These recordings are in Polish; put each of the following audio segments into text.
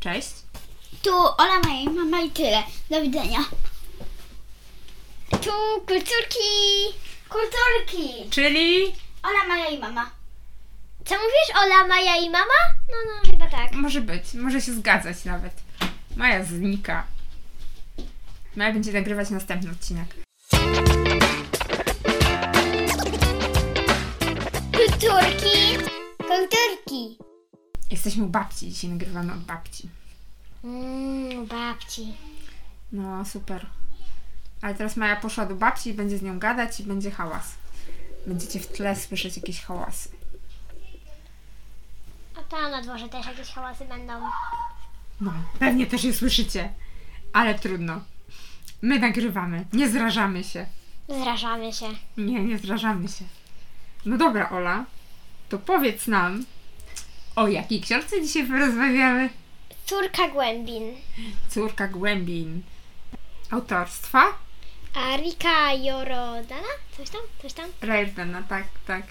Cześć. Tu Ola, moja i mama i tyle. Do widzenia. Tu kulturki. Kulturki. Czyli Ola, Maja i mama. Co mówisz? Ola, Maja i mama? No, no, chyba tak. może być, może się zgadzać nawet. Maja znika. Maja będzie nagrywać następny odcinek. Kulturki. Kulturki. Jesteśmy u babci, dzisiaj nagrywamy od babci. Mmm, babci. No, super. Ale teraz Maja poszła do babci i będzie z nią gadać i będzie hałas. Będziecie w tle słyszeć jakieś hałasy. A tam na dworze też jakieś hałasy będą. No, pewnie też je słyszycie. Ale trudno. My nagrywamy, nie zrażamy się. Zrażamy się. Nie, nie zrażamy się. No dobra, Ola, to powiedz nam, o jakiej książce dzisiaj porozmawiamy? Córka Głębin. Córka Głębin. Autorstwa? Arika Jorodana? Coś tam? Coś tam? Rajdena, tak, tak.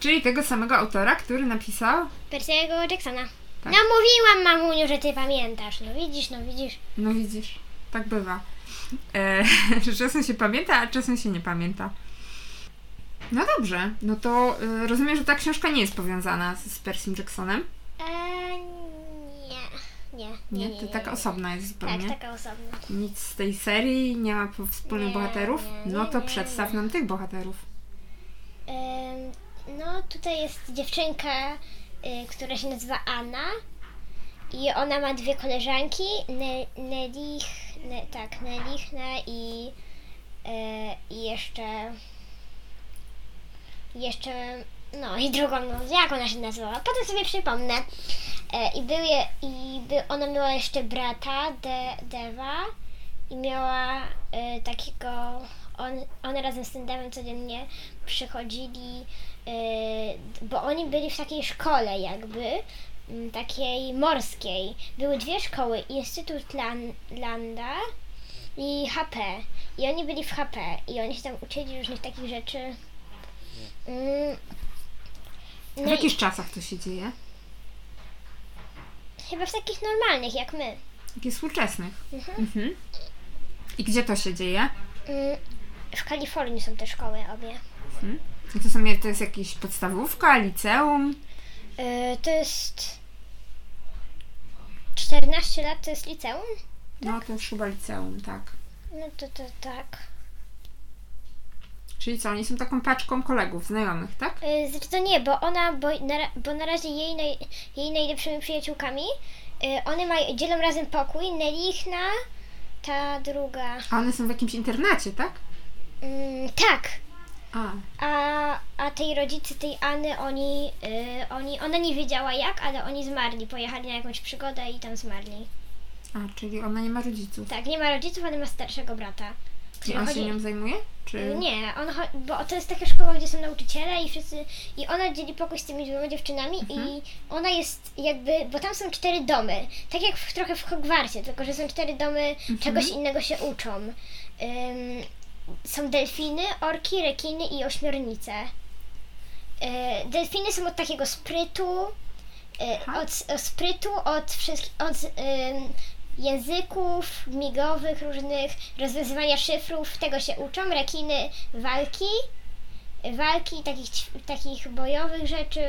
Czyli tego samego autora, który napisał? Percy'ego Jacksona. Tak. No mówiłam mamuniu, że ty pamiętasz. No widzisz, no widzisz. No widzisz, tak bywa. E, czasem się pamięta, a czasem się nie pamięta. No dobrze, no to e, rozumiem, że ta książka nie jest powiązana z, z Percy Jacksonem. Eee, nie. Nie, Nie, nie, to taka osobna jest zupełnie. Tak, taka osobna. Nic z tej serii, nie ma wspólnych Nie, bohaterów? No to przedstaw nam tych bohaterów. No, tutaj jest dziewczynka, y, która się nazywa Anna. I ona ma dwie koleżanki, ne, Nelich, ne, tak, Nelichna i, e, i jeszcze, jeszcze, no i drugą, no jak ona się nazywała, potem sobie przypomnę. E, I, był je, i by, ona miała jeszcze brata, De, Deva, i miała e, takiego, on, one razem z tym Devem codziennie przychodzili, e, bo oni byli w takiej szkole jakby, takiej morskiej. Były dwie szkoły, Instytut Lan, Landa i HP. I oni byli w HP i oni się tam uczyli różnych takich rzeczy. W No i jakich czasach to się dzieje? chyba w takich normalnych jak my. Takich współczesnych. Mhm. Mhm. I gdzie to się dzieje? Mm, W Kalifornii są te szkoły obie. I to, są, to jest jakaś podstawówka, liceum? Y, To jest 14 lat to jest liceum? No to już chyba liceum, tak. No to, to tak. Czyli co, oni są taką paczką kolegów, znajomych, tak? Y, Znaczy to nie, bo ona, bo na, bo na razie jej, naj, jej najlepszymi przyjaciółkami, y, one mają, dzielą razem pokój, Nelichna, ta druga, A one są w jakimś internacie, tak? mm, tak, A, a, a tej rodzice tej Anny, oni, y, oni, ona nie wiedziała jak, ale oni zmarli, pojechali na jakąś przygodę i tam zmarli. a, czyli ona nie ma rodziców. Tak, nie ma rodziców, ale ma starszego brata. Który on się chodzi- nią zajmuje? Czy... Nie, on, cho- bo to jest taka szkoła, gdzie są nauczyciele i wszyscy, i ona dzieli pokój z tymi dwoma dziewczynami i ona jest jakby, bo tam są cztery domy, tak jak w, trochę w Hogwarcie, tylko że są cztery domy, czegoś innego się uczą. Ym, są delfiny, orki, rekiny i ośmiornice. Yy, delfiny są od takiego sprytu, Aha. od, od sprytu, od, wszystkich, od ym, języków migowych różnych, rozwiązywania szyfrów, tego się uczą. Rekiny walki, walki takich, takich bojowych rzeczy.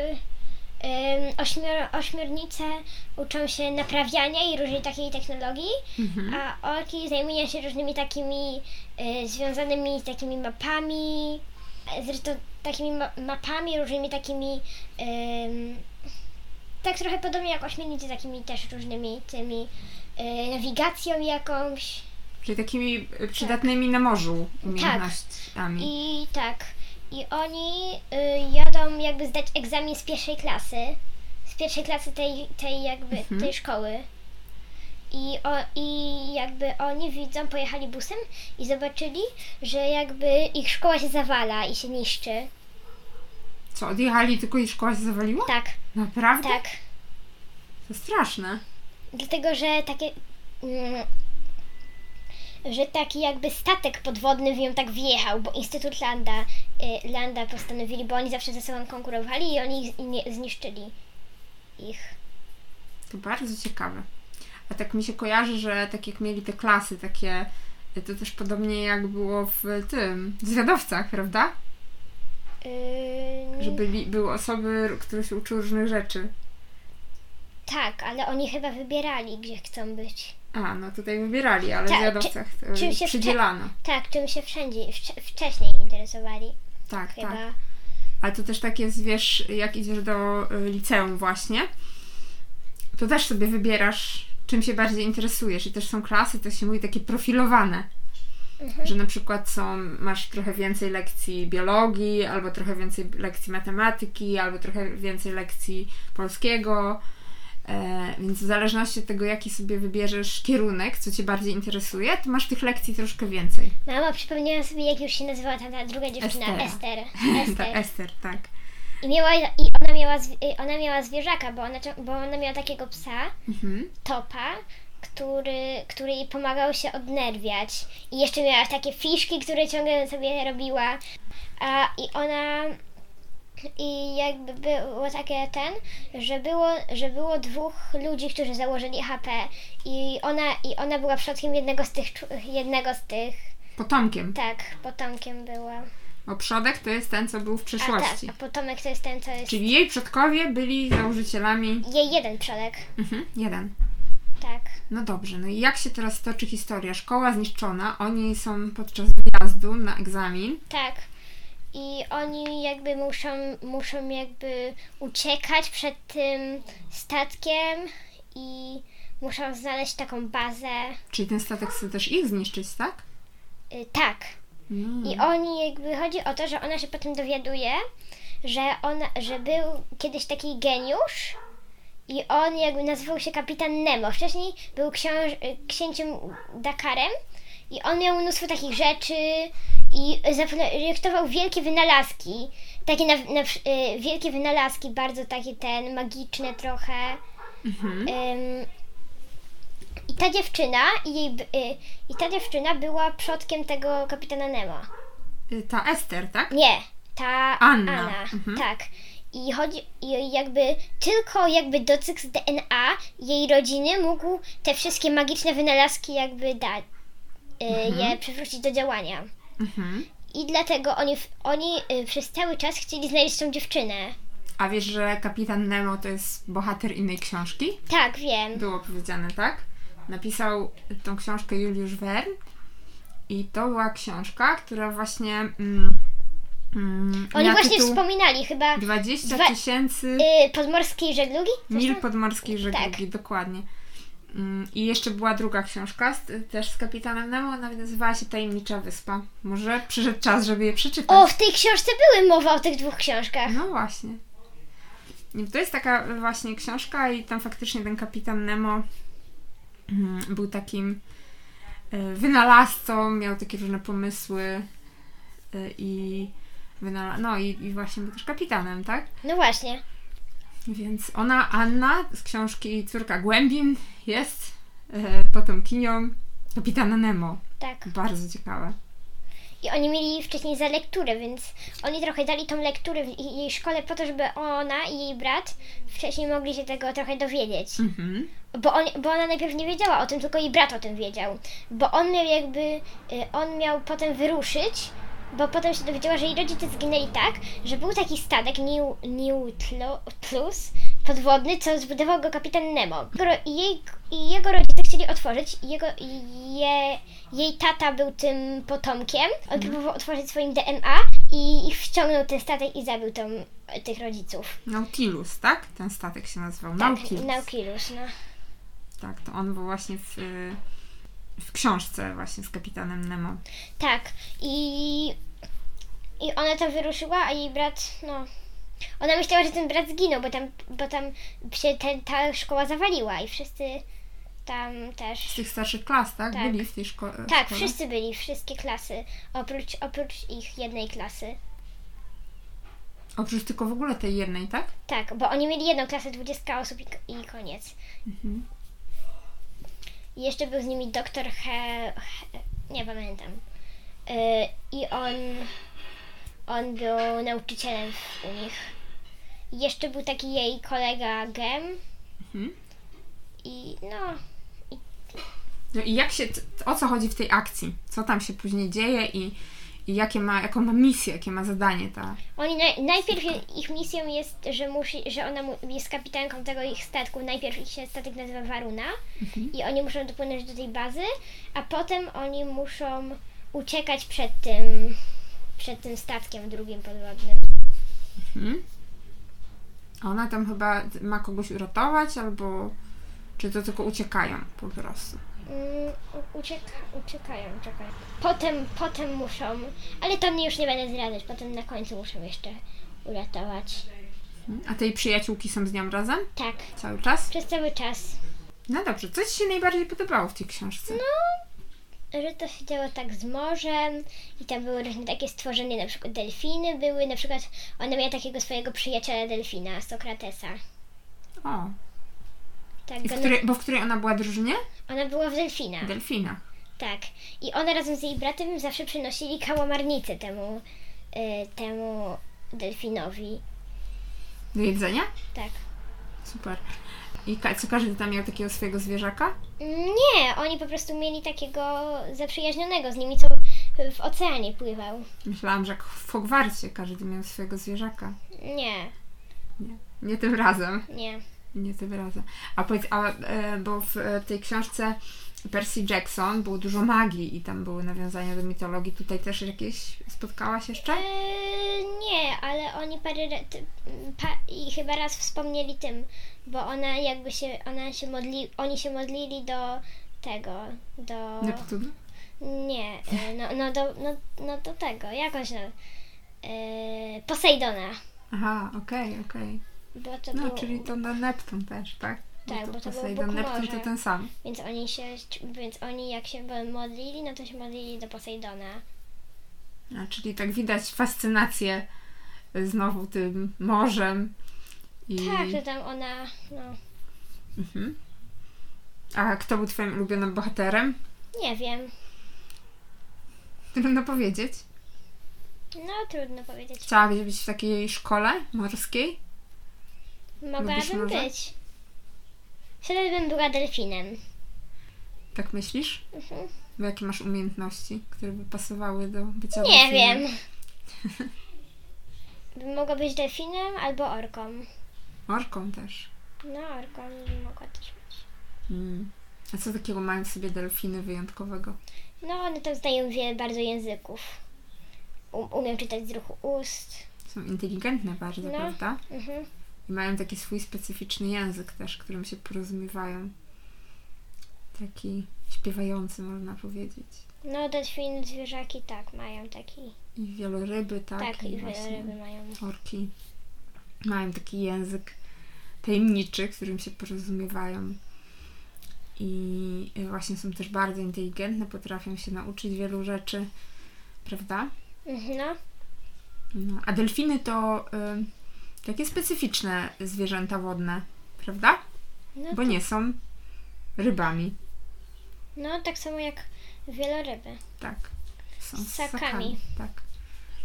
Ym, ośmior, ośmiornice uczą się naprawiania i różnej takiej technologii, Mhm. a orki zajmują się różnymi takimi y, związanymi z takimi mapami, zresztą takimi ma- mapami, różnymi takimi tak trochę podobnie jak ośmiornicy, takimi też różnymi tymi y, nawigacją jakąś. Czyli takimi y, przydatnymi na morzu umiejętnościami. I tak. I oni y, jadą jakby zdać egzamin z pierwszej klasy. Z pierwszej klasy tej, tej jakby Mhm. tej szkoły. I, o, I jakby oni widzą, pojechali busem i zobaczyli, że jakby ich szkoła się zawala i się niszczy. Co, odjechali tylko i szkoła się zawaliła? Tak, Naprawdę? tak. To straszne. Dlatego, że takie. Mm, że taki jakby statek podwodny w nią tak wjechał, bo Instytut Landa, y, Landa postanowili, bo oni zawsze ze sobą konkurowali i oni ich zniszczyli ich. To bardzo ciekawe. A tak mi się kojarzy, że tak jak mieli te klasy takie, to też podobnie jak było w tym, w zwiadowcach, prawda? Yy, Że byli, były osoby, które się uczyły różnych rzeczy. Tak, ale oni chyba wybierali, gdzie chcą być. A, no tutaj wybierali, ale w Tak, zwiadowcach czy- czym się przydzielano. Tak, czym się wszędzie, wcze- wcześniej interesowali Tak, chyba. tak. Ale to też tak jest, wiesz, jak idziesz do y, liceum właśnie, to też sobie wybierasz, czym się bardziej interesujesz. I też są klasy, to się mówi takie profilowane. Że na przykład są, masz trochę więcej lekcji biologii, albo trochę więcej lekcji matematyki, albo trochę więcej lekcji polskiego. E, więc w zależności od tego, jaki sobie wybierzesz kierunek, co Cię bardziej interesuje, to masz tych lekcji troszkę więcej. Mama przypomniała sobie, jak już się nazywała ta, ta druga dziewczyna, Estera. Ester. tak, Ester. Ester, tak. I, miała, I ona miała, ona miała zwierzaka, bo ona, bo ona miała takiego psa, Mhm. topa, który, który jej pomagał się odnerwiać. I jeszcze miała takie fiszki, które ciągle sobie robiła. A, I ona. I jakby było takie ten, że było, że było dwóch ludzi, którzy założyli HP i ona, i ona była przodkiem jednego z tych, jednego z tych, Potomkiem. tak, potomkiem była. Bo przodek to jest ten, co był w A przeszłości. tak, a potomek to jest ten, co jest Czyli jej przodkowie byli założycielami. jej jeden przodek, Mhm, jeden. Tak. No dobrze, no i jak się teraz toczy historia? Szkoła zniszczona, oni są podczas wyjazdu na egzamin. Tak. I oni jakby muszą, muszą jakby uciekać przed tym statkiem i muszą znaleźć taką bazę. Czyli ten statek chce też ich zniszczyć, tak? Y, tak. Mm. I oni jakby chodzi o to, że ona się potem dowiaduje, że on, że był kiedyś taki geniusz i on jakby nazywał się kapitan Nemo. Wcześniej był książ, księciem Dakarem i on miał mnóstwo takich rzeczy i zaprojektował wielkie wynalazki. Takie na, na, y, wielkie wynalazki, bardzo takie ten magiczne trochę. Mhm. Ym, I ta dziewczyna i jej, y, i ta dziewczyna była przodkiem tego kapitana Nemo. Y, Ta Ester, tak? Nie, ta Anna. Anna. Mhm. Tak. I chodzi i jakby tylko jakby dotyk z DNA jej rodziny mógł te wszystkie magiczne wynalazki jakby dać, y, je przywrócić do działania. Mhm. I dlatego oni, oni y, przez cały czas chcieli znaleźć tą dziewczynę. A wiesz, że kapitan Nemo to jest bohater innej książki? Tak, wiem. Było powiedziane, tak? Napisał tą książkę Juliusz Verne i to była książka, która właśnie mm, mm, Oni właśnie wspominali chyba 20 dwa- tysięcy y, podmorskiej żeglugi? Mil podmorskiej żeglugi, dokładnie. Mm, I jeszcze była druga książka, też z kapitanem Nemo, ona nazywała się Tajemnicza Wyspa. Może przyszedł czas, żeby je przeczytać. O, w tej książce były mowa o tych dwóch książkach. No właśnie. I to jest taka właśnie książka i tam faktycznie ten kapitan Nemo mm, był takim e, wynalazcą, miał takie różne pomysły e, i wynala- no i, i właśnie był też kapitanem, tak? No właśnie. Więc ona, Anna z książki Córka Głębin jest e, potomkinią kapitana Nemo. Tak. Bardzo ciekawe. I oni mieli wcześniej za lekturę, więc oni trochę dali tą lekturę w jej szkole po to, żeby ona i jej brat wcześniej mogli się tego trochę dowiedzieć. Mhm. Bo, on, bo ona najpierw nie wiedziała o tym, tylko jej brat o tym wiedział. Bo on miał jakby, y, on miał potem wyruszyć, bo potem się dowiedziała, że jej rodzice zginęli tak, że był taki statek New, New Plus podwodny, co zbudował go kapitan Nemo. I, jej, I jego rodzice chcieli otworzyć, jego, je, jej tata był tym potomkiem. On próbował otworzyć swoim DNA i, wciągnął ten statek i zabił tam tych rodziców. Nautilus, tak? Ten statek się nazywał. Tak, Nautilus. Nautilus, no. Tak, to on był właśnie w, y, w książce właśnie z kapitanem Nemo. Tak, i, i ona tam wyruszyła, a jej brat, no. Ona myślała, że ten brat zginął, bo tam, bo tam się ten, ta szkoła zawaliła i wszyscy tam też. Z tych starszych klas, tak? Tak. Byli w tej szko- Tak, szkole? wszyscy byli, wszystkie klasy, oprócz, oprócz ich jednej klasy. Oprócz tylko w ogóle tej jednej, tak? Tak, bo oni mieli jedną klasę, 20 osób i, i koniec. Mhm. I jeszcze był z nimi doktor He... He nie pamiętam. Yy, I on... On był nauczycielem u nich. I jeszcze był taki jej kolega Gem. Mhm. I no... No i jak się, o co chodzi w tej akcji? Co tam się później dzieje i, i jakie ma, jaką ma misję, jakie ma zadanie ta... Oni naj, najpierw ich misją jest, że musi, że ona mu, jest kapitanką tego ich statku. Najpierw ich się statek nazywa Waruna i oni muszą dopłynąć do tej bazy, a potem oni muszą uciekać przed tym, przed tym statkiem drugim podwodnym. A Ona tam chyba ma kogoś uratować, albo... Czy to tylko uciekają po prostu? Mm, ucieka, uciekają, czekaj. Potem, potem muszą, ale to już nie będę zdradzać, potem na końcu muszą jeszcze uratować. A tej przyjaciółki są z nią razem? Tak, Cały czas? przez cały czas. No dobrze, co Ci się najbardziej podobało w tej książce? że to się działo tak z morzem i tam były różne takie stworzenia, na przykład delfiny były, na przykład ona miała takiego swojego przyjaciela delfina, Sokratesa. O, Tak, i w której, bo w której ona była drużynie? ona była w delfina, Delfina. tak. I ona razem z jej bratem zawsze przynosili kałamarnicę temu, y, temu delfinowi. Do jedzenia? Tak. Super. I co każdy tam miał takiego swojego zwierzaka? Nie, oni po prostu mieli takiego zaprzyjaźnionego z nimi, co w oceanie pływał. Myślałam, że jak w Hogwarcie każdy miał swojego zwierzaka. Nie, Nie, nie tym razem. nie. Nie tym razem. A powiedz, a, e, bo w e, tej książce Percy Jackson było dużo magii i tam były nawiązania do mitologii. Tutaj też jakieś spotkałaś jeszcze? Eee, nie, ale oni parę ty- pa, i chyba raz wspomnieli tym, bo ona jakby się, ona się modli, oni się modlili do tego, do... Neptun? Nie, e, no, no, do, no, no do tego, jak on się nazywa? Eee, Posejdona, Aha, okej, okej. bo to No, czyli to na Neptun też, tak? Tak, bo to był Poseidon, Bóg Neptun morza. to ten sam. więc oni się, więc oni jak się modlili, no to się modlili do Posejdona. A, czyli tak widać fascynację znowu tym morzem. I... Tak, że tam ona, no, Mhm. A kto był twoim ulubionym bohaterem? nie wiem, Trudno powiedzieć. no trudno powiedzieć. Chciałabyś być w takiej szkole morskiej? Mogłabym być. Wtedy bym była delfinem. Tak myślisz? Mhm. Bo jakie masz umiejętności, które by pasowały do bycia Nie delfinem? wiem. Bym mogła być delfinem albo orką. Orką też. No, orką bym mogła też być. Mm. A co takiego mają w sobie delfiny wyjątkowego? No, one tam znają wiele bardzo języków. Um, umiem czytać z ruchu ust. Są inteligentne bardzo, No. prawda? Mhm. I mają taki swój specyficzny język też, którym się porozumiewają. Taki śpiewający, można powiedzieć. No, delfiny, zwierzaki tak, mają taki. I wieloryby, tak? Tak, i wieloryby mają. Orki mają taki język tajemniczy, którym się porozumiewają. I właśnie są też bardzo inteligentne, potrafią się nauczyć wielu rzeczy, prawda? Mhm, No, No, a delfiny to y, takie specyficzne zwierzęta wodne, prawda? no, Bo nie są rybami, no tak samo jak wieloryby. tak. Są Ssakami. tak.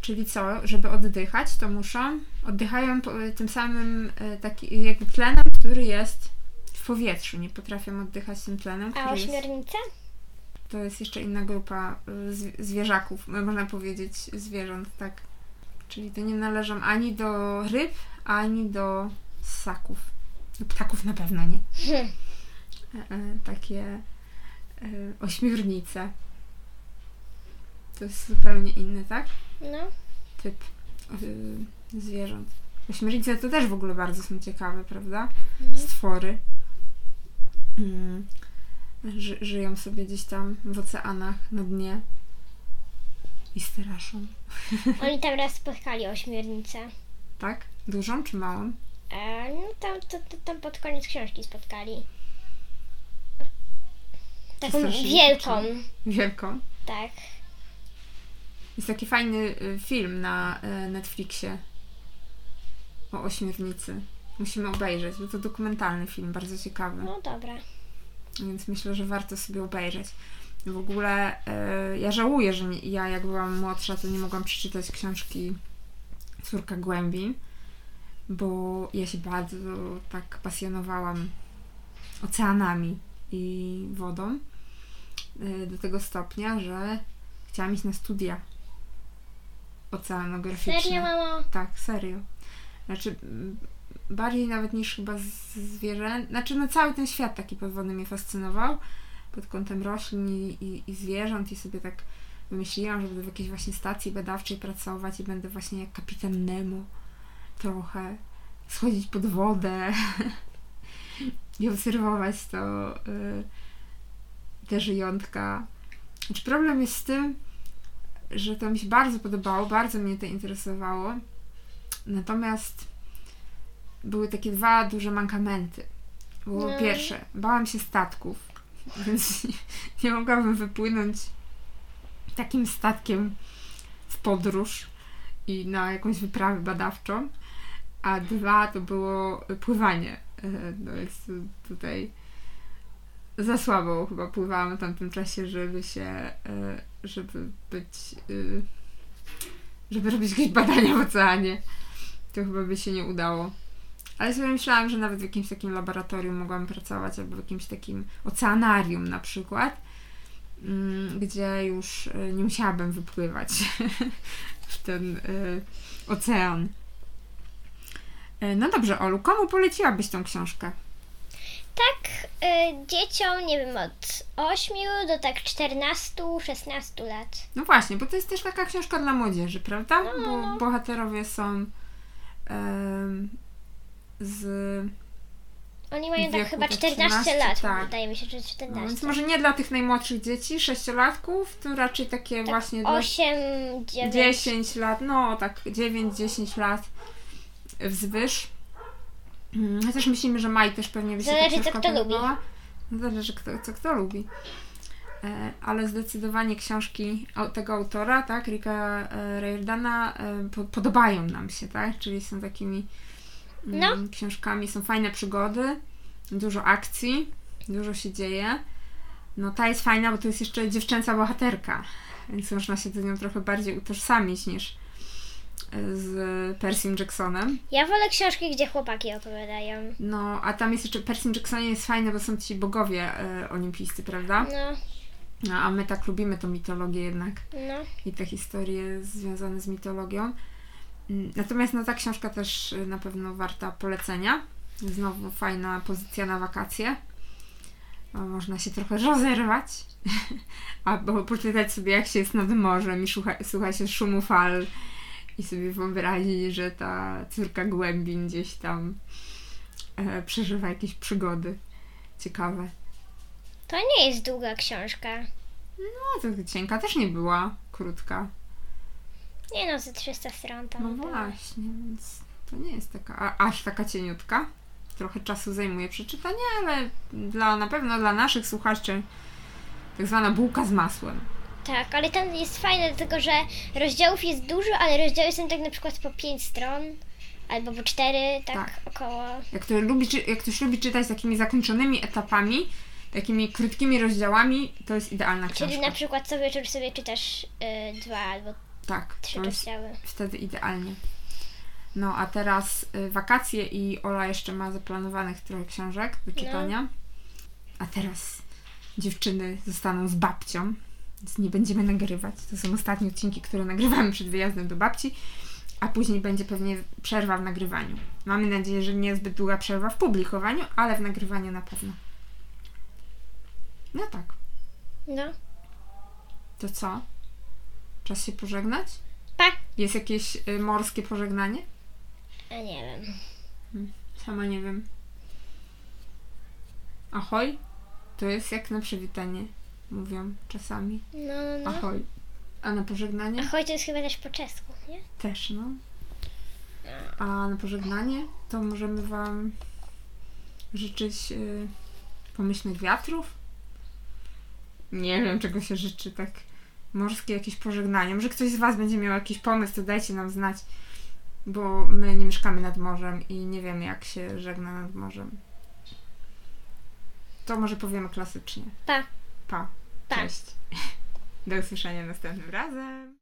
Czyli co, żeby oddychać, to muszą, oddychają po- tym samym y, taki, jakby tlenem, który jest w powietrzu. Nie potrafią oddychać tym tlenem, A który jest, to jest jeszcze inna grupa zwi- zwierzaków, można powiedzieć zwierząt, tak. Czyli to nie należą ani do ryb, ani do ssaków. Do ptaków na pewno nie. Hm. E, e, takie e, ośmiornice. To jest zupełnie inny, tak? No, Typ y, zwierząt. Ośmiornice to też w ogóle bardzo są ciekawe, prawda? Mhm. Stwory. Mm. Ży, żyją sobie gdzieś tam w oceanach, na dnie i straszą. oni tam raz spotkali ośmiornicę. Tak? Dużą czy małą? E, no tam, to, to, tam pod koniec książki spotkali. Taką Strasznie wielką, Wielką. tak. Jest taki fajny y, film na y, Netflixie o ośmiornicy. Musimy obejrzeć, bo to dokumentalny film, bardzo ciekawy. No dobra. Więc myślę, że warto sobie obejrzeć. W ogóle y, ja żałuję, że nie, ja jak byłam młodsza, to nie mogłam przeczytać książki Córka Głębi, bo ja się bardzo tak pasjonowałam oceanami i wodą y, do tego stopnia, że chciałam iść na studia oceanograficzne. Serio, mamo? Tak, serio. Znaczy, bardziej nawet niż chyba zwierzę. Znaczy, no cały ten świat taki podwodny mnie fascynował pod kątem roślin i, i, i zwierząt i sobie tak wymyśliłam, że będę w jakiejś właśnie stacji badawczej pracować i będę właśnie jak kapitan Nemo trochę schodzić pod wodę i obserwować to y, te żyjątka. Znaczy, problem jest z tym, że to mi się bardzo podobało, bardzo mnie to interesowało. Natomiast były takie dwa duże mankamenty. Było No. pierwsze, bałam się statków, więc nie, mogłabym wypłynąć takim statkiem w podróż i na jakąś wyprawę badawczą. A dwa to było pływanie. E, To jest tutaj za słabo chyba pływałam w tamtym czasie, żeby się, e, żeby być, e, żeby robić jakieś badania w oceanie. To chyba by się nie udało. Ale sobie myślałam, że nawet w jakimś takim laboratorium mogłam pracować, albo w jakimś takim oceanarium na przykład, mm, gdzie już e, nie musiałabym wypływać w ten e, ocean. E, No dobrze, Olu, komu poleciłabyś tą książkę? Tak, y, dzieciom, nie wiem, od 8 do tak 14-16 lat. No właśnie, bo to jest też taka książka dla młodzieży, prawda? No, Bo no. bohaterowie są z. Oni mają tak chyba tak 14 13, lat, tak. wydaje mi się, że No, 14. więc może nie dla tych najmłodszych dzieci, sześciolatków, to raczej takie właśnie dla 8, 9. 10 lat, no tak 9-10 lat wzwyż. Mm, Chociaż myślimy, że Maj też pewnie by się Zależy, ta co kto lubi. podobała. Zależy kto, co kto lubi. E, Ale zdecydowanie książki tego autora, tak, Ricka e, Riordana, e, po- podobają nam się, tak? Czyli są takimi No. książkami, są fajne przygody, dużo akcji, dużo się dzieje. No ta jest fajna, bo to jest jeszcze dziewczęca bohaterka, więc można się z nią trochę bardziej utożsamić niż e, z Percym Jacksonem. Ja wolę książki, gdzie chłopaki opowiadają. No, a tam jest jeszcze, Percym Jacksonie jest fajne, bo są ci bogowie e, olimpijscy, prawda? No, No, a my tak lubimy tą mitologię jednak no. i te historie związane z mitologią. Mm, Natomiast no, ta książka też y, na pewno warta polecenia. Znowu fajna pozycja na wakacje. Można się trochę rozerwać. Albo poczytać sobie, jak się jest nad morzem i słucha, słucha się szumu fal i sobie wyobrazić, że ta córka głębin gdzieś tam e, przeżywa jakieś przygody ciekawe. To nie jest długa książka. No, to cienka też nie była, krótka. Nie no, ze 300 stron tam. No było. właśnie, więc to nie jest taka, a, aż taka cieniutka. Trochę czasu zajmuje przeczytanie, ale dla, na pewno dla naszych słuchaczy tak zwana bułka z masłem. Tak, ale tam jest fajne, dlatego że rozdziałów jest dużo, ale rozdziały są tak na przykład po 5 stron. Albo po 4, tak, Tak. około. Jak, ktoś lubi, jak ktoś lubi czytać takimi zakończonymi etapami, takimi krótkimi rozdziałami, to jest idealna książka. Czyli na przykład co wieczór sobie czytasz y, dwa albo Tak, trzy to jest rozdziały. wtedy idealnie. No a teraz y, wakacje i Ola jeszcze ma zaplanowanych trochę książek do czytania. A teraz dziewczyny zostaną z babcią, więc nie będziemy nagrywać. To są ostatnie odcinki, które nagrywamy przed wyjazdem do babci, a później będzie pewnie przerwa w nagrywaniu. Mamy nadzieję, że nie zbyt długa przerwa w publikowaniu, ale w nagrywaniu na pewno. No tak. No. To co? Czas się pożegnać? Pa! Jest jakieś y, morskie pożegnanie? A nie wiem. Sama nie wiem. Ahoj? To jest jak na przywitanie, mówią czasami. No, no, no. Ahoj. A na pożegnanie? Ahoj to jest chyba też po czesku, nie? Też, no. A na pożegnanie to możemy Wam życzyć y, pomyślnych wiatrów? Nie wiem, czego się życzy tak morskie jakieś pożegnanie. Może ktoś z Was będzie miał jakiś pomysł, to dajcie nam znać, bo my nie mieszkamy nad morzem i nie wiemy, jak się żegna nad morzem. To może powiemy klasycznie. Pa. Pa. Pa. Cześć. Do usłyszenia następnym razem.